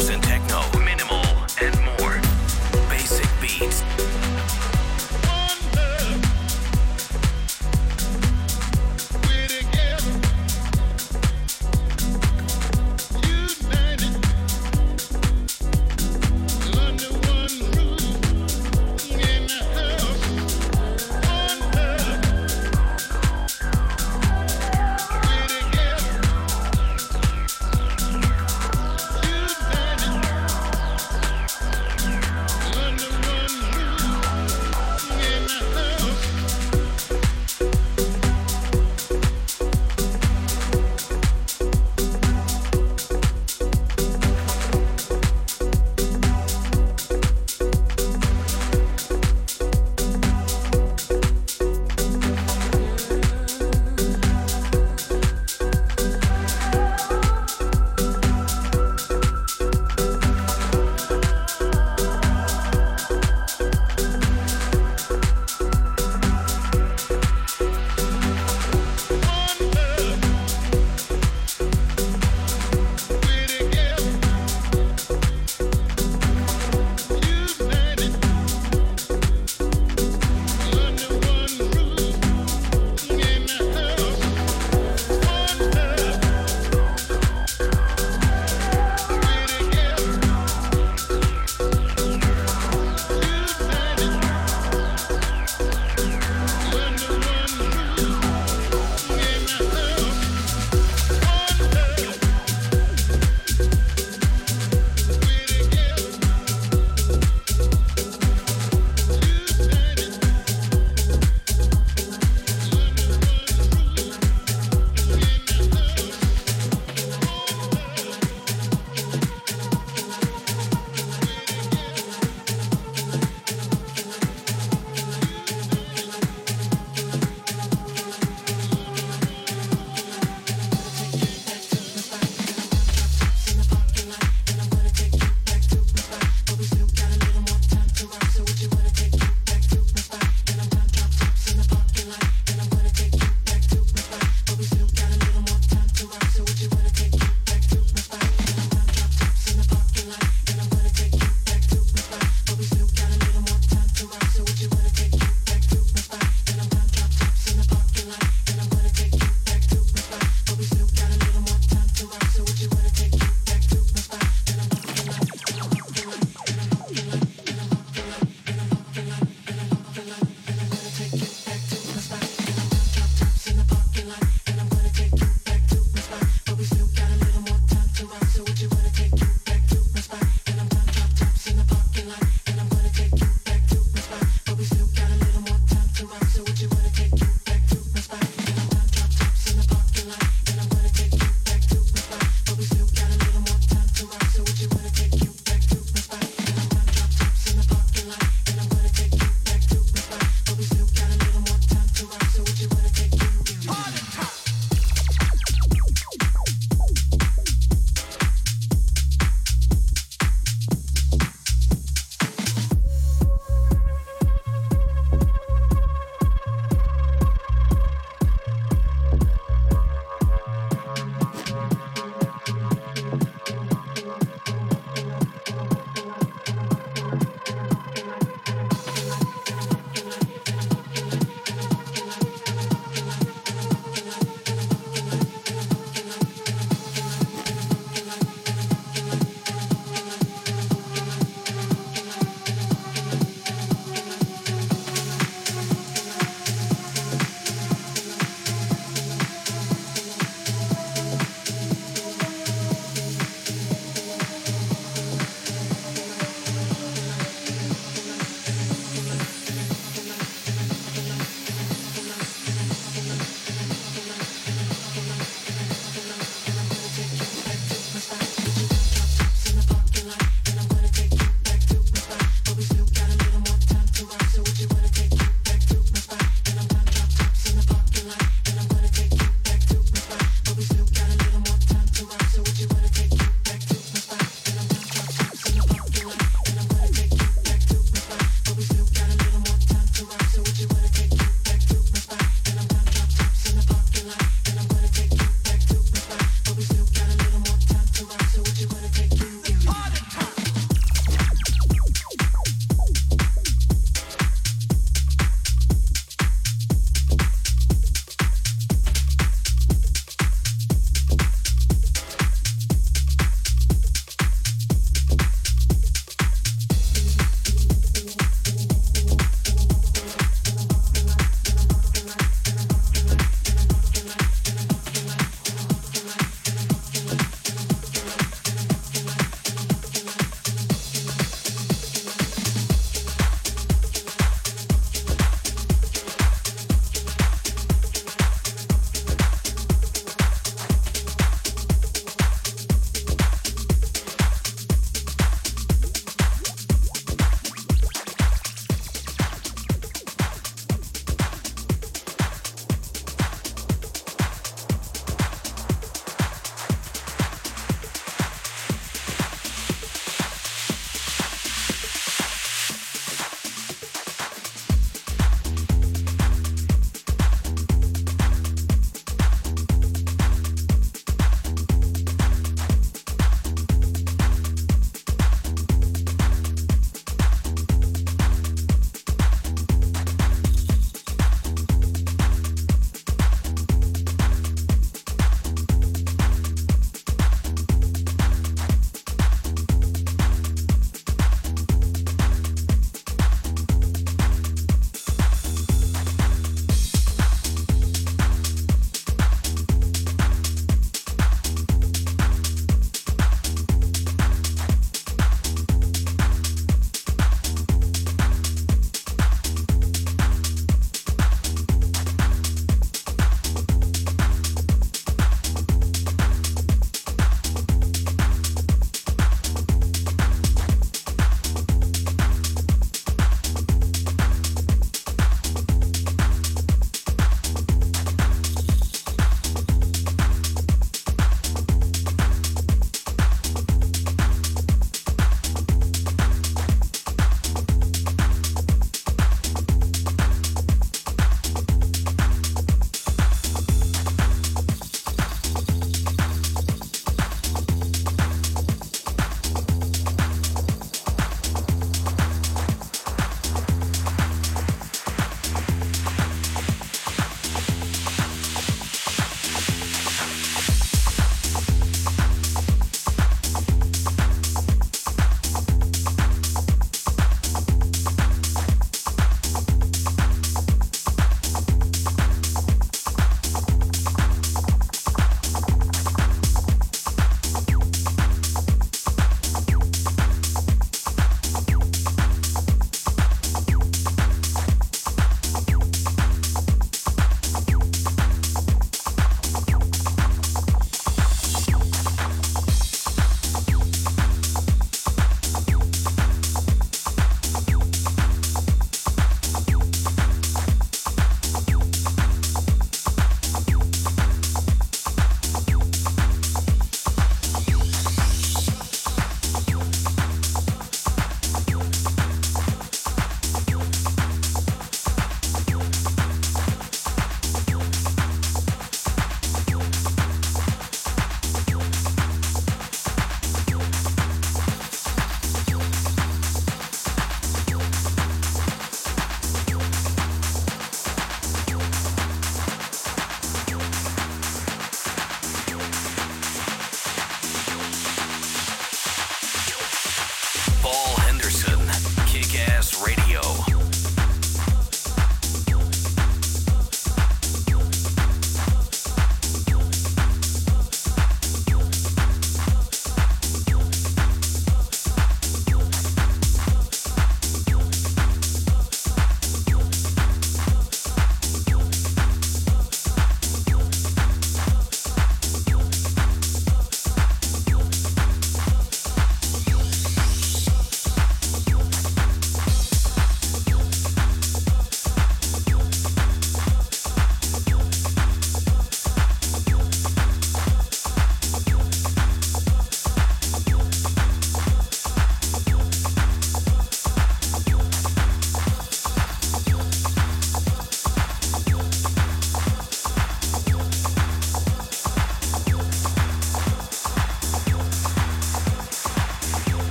thousand ten.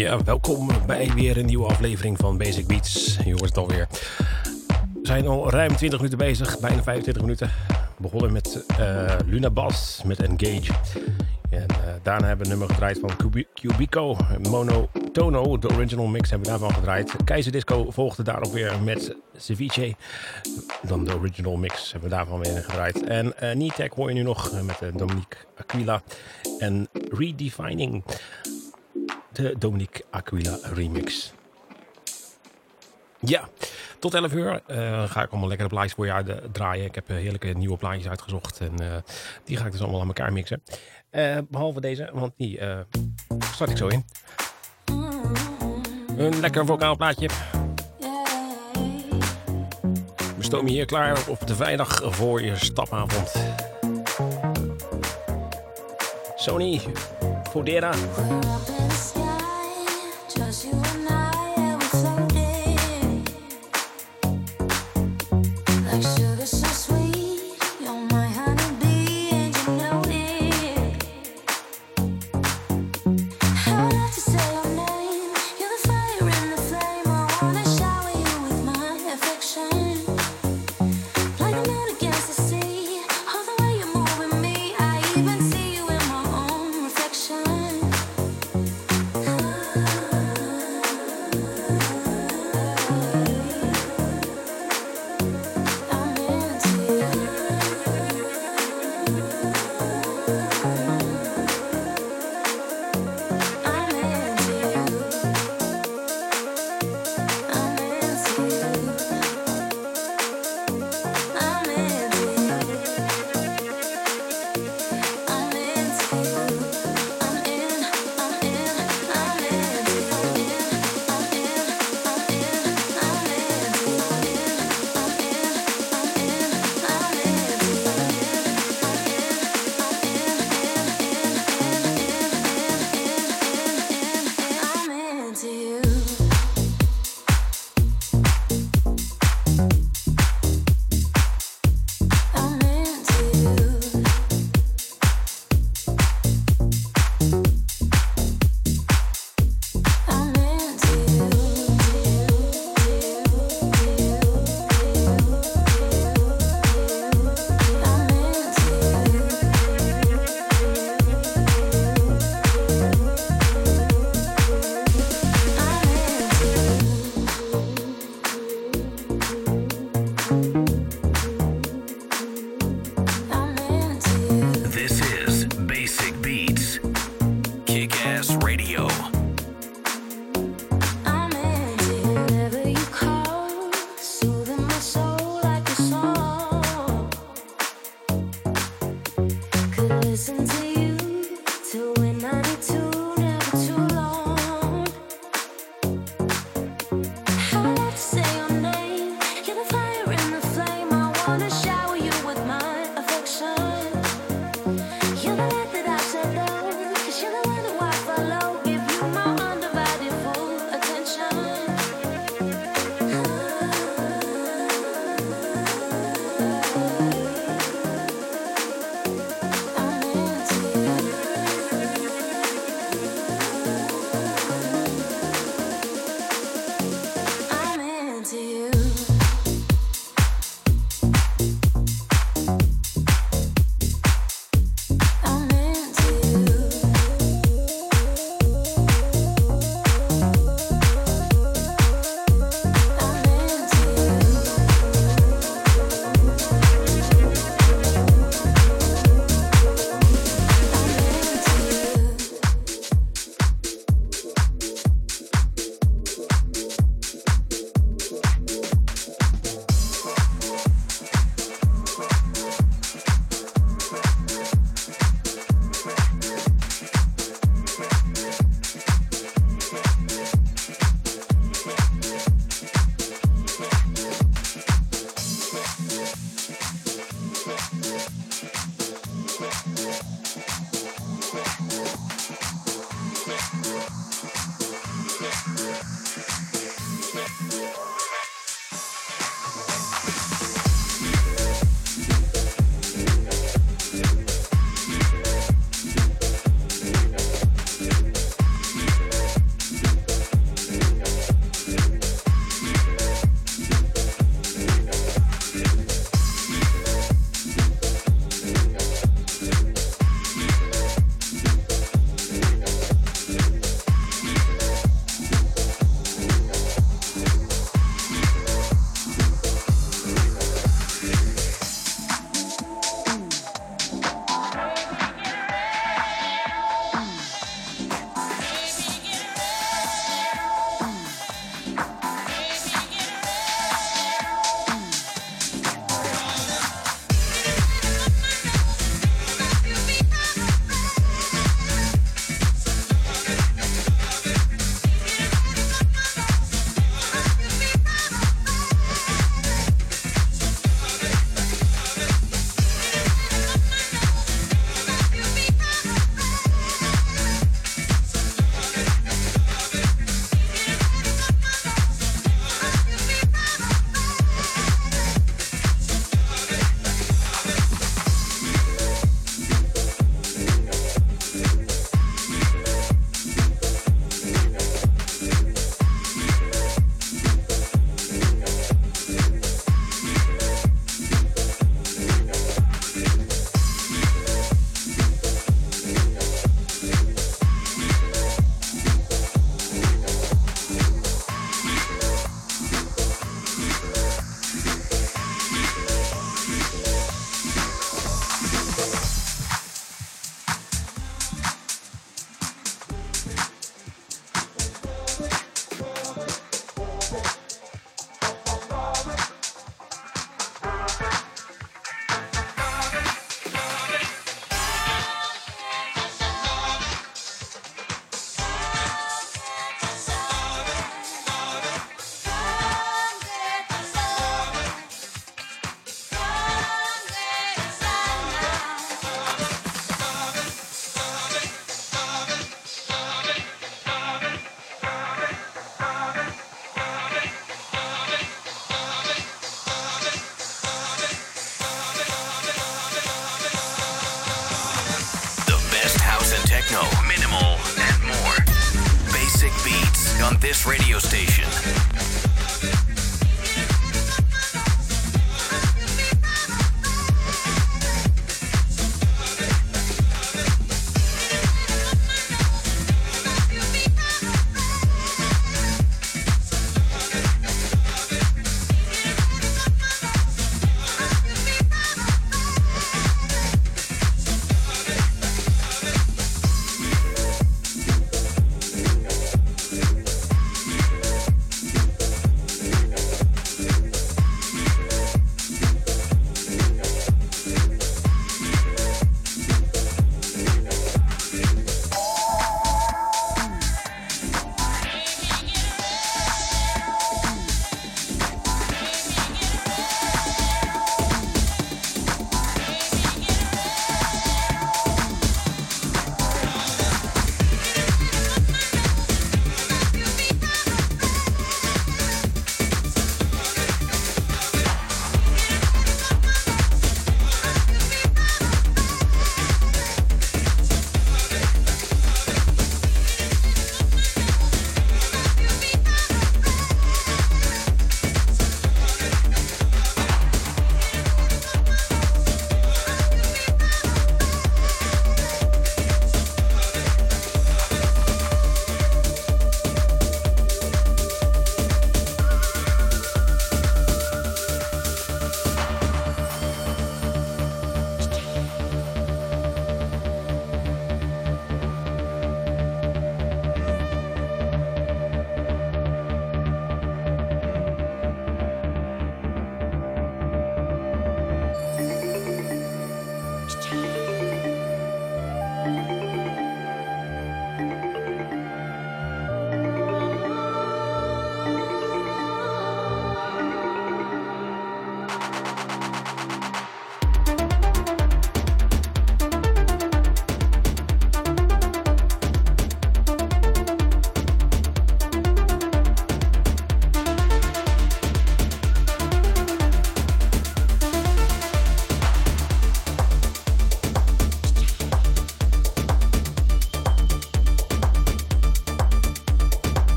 Ja, welkom bij weer een nieuwe aflevering van Basic Beats. Je hoort het alweer. We zijn al ruim 20 minuten bezig, bijna 25 minuten. Begonnen met uh, Luna Bass met Engage. En uh, daarna hebben we een nummer gedraaid van Cubico, Mono Tono. De original mix hebben we daarvan gedraaid. Keizer Disco volgde daarop weer met Ceviche. Dan de original mix hebben we daarvan weer gedraaid. En uh, Nitec hoor je nu nog met Dominique Aquila en Redefining de Dominique Aquila remix. Ja, tot 11 uur uh, ga ik allemaal lekkere plaatjes voor je draaien. Ik heb heerlijke nieuwe plaatjes uitgezocht en die ga ik dus allemaal aan elkaar mixen. Behalve deze, want die start ik zo in. Een lekker vocaal plaatje. We stomen hier klaar op de vrijdag voor je stapavond. Sony, Fodera.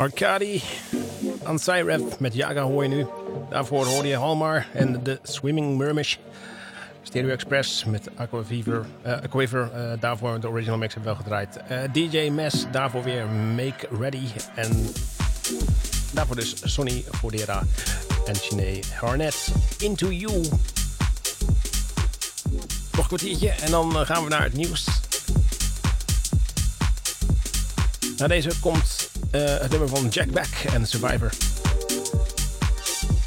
Arcadi aan Cyref met Jaga hoor je nu. Daarvoor hoorde je Halmar en de Swimming Mermish. Stereo Express met Aquaviver. Uh, uh, daarvoor de original mix hebben we wel gedraaid. Eh, DJ Mess, daarvoor weer Make Ready. En daarvoor dus Sonny Fodera en Sinead Harnett. Into You. Nog een kwartiertje en dan gaan we naar het nieuws. Na deze komt het nummer van Jack Beck en Survivor.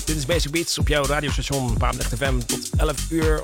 Dit is Basic Beats op jouw radiostation Paamlicht FM tot 11 uur.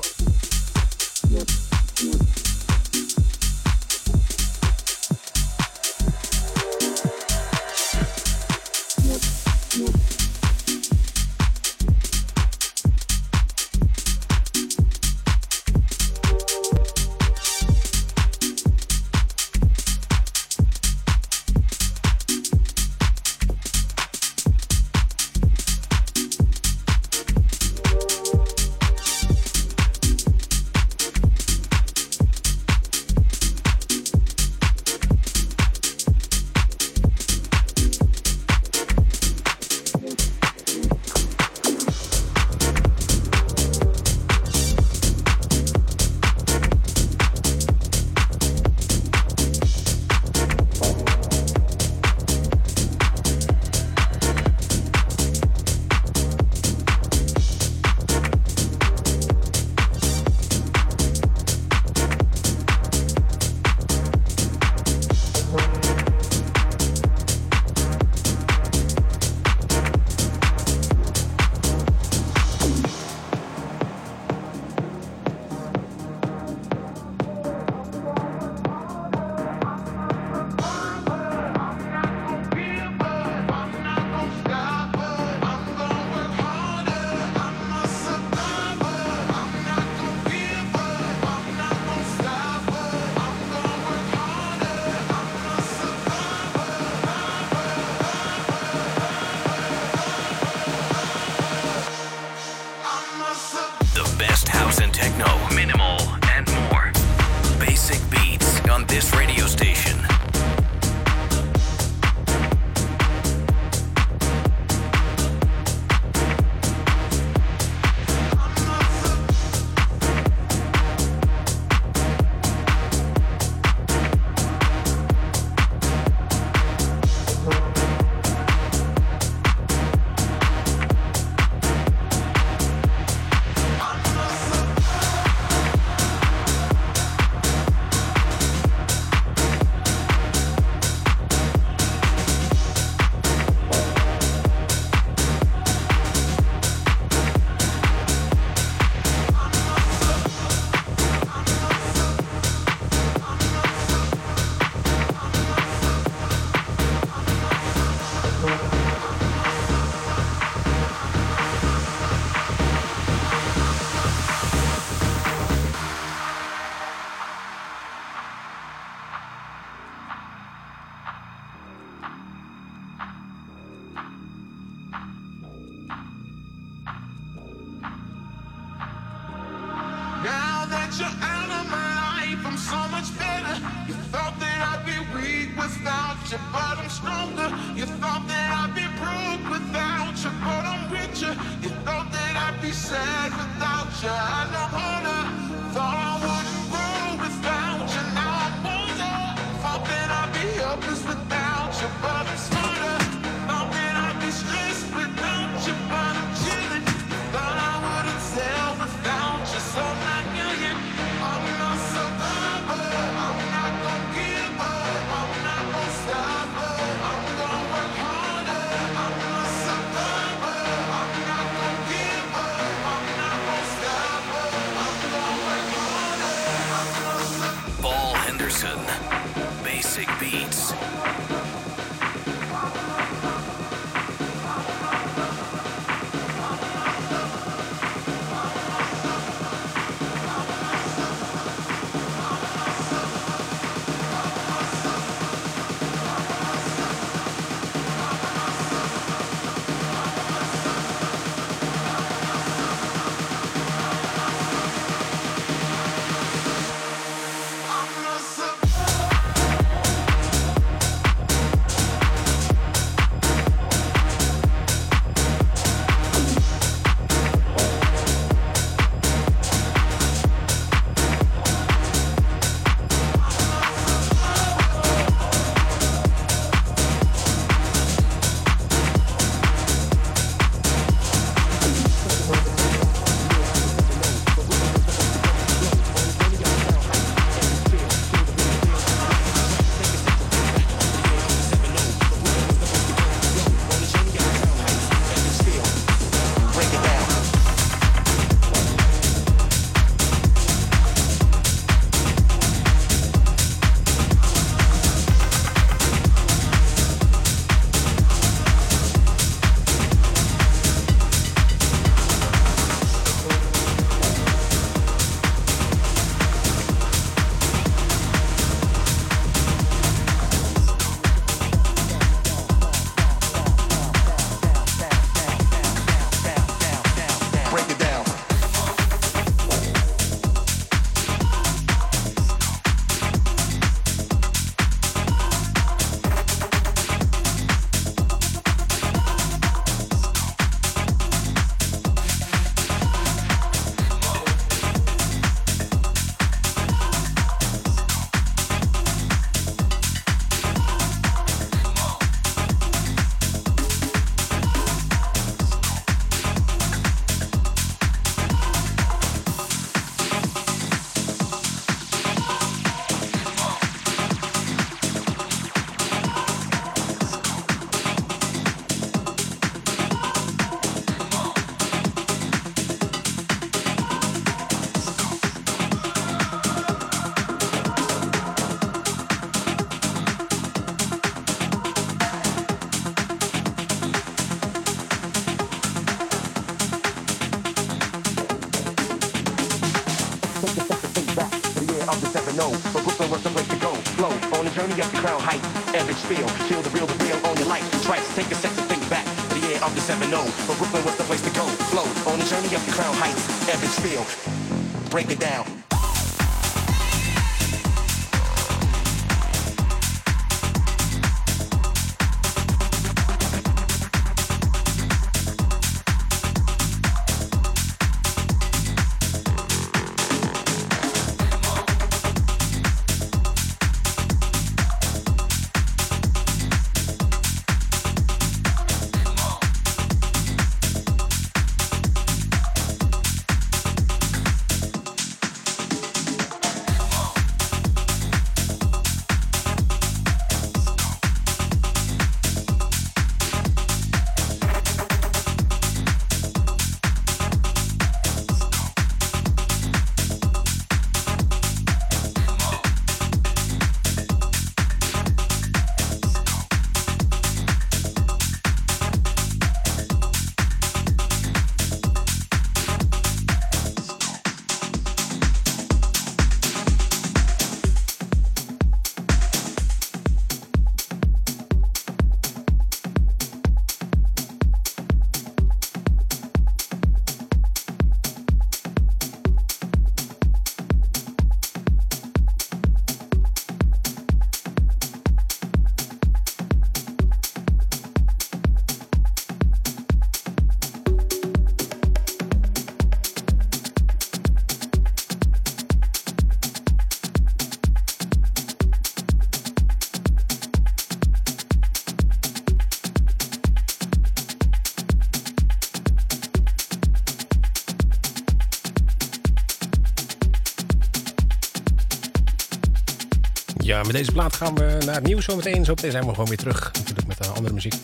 Met deze plaat gaan we naar het nieuws zometeen. Zometeen zijn we gewoon weer terug, natuurlijk met uh, andere muziek.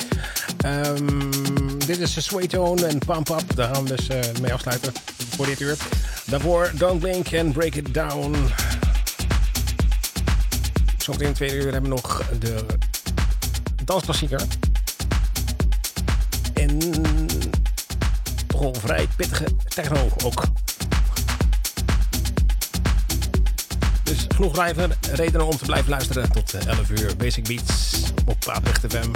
Um, dit is Sway Tone en Pump Up. Daar gaan we dus uh, mee afsluiten voor dit uur. Daarvoor Don't Blink and Break It Down. Zometeen in de tweede uur hebben we nog de dansklassieker. En wel vrij pittige techno ook. Genoeg redenen om te blijven luisteren tot 11 uur Basic Beats op Paaprecht FM.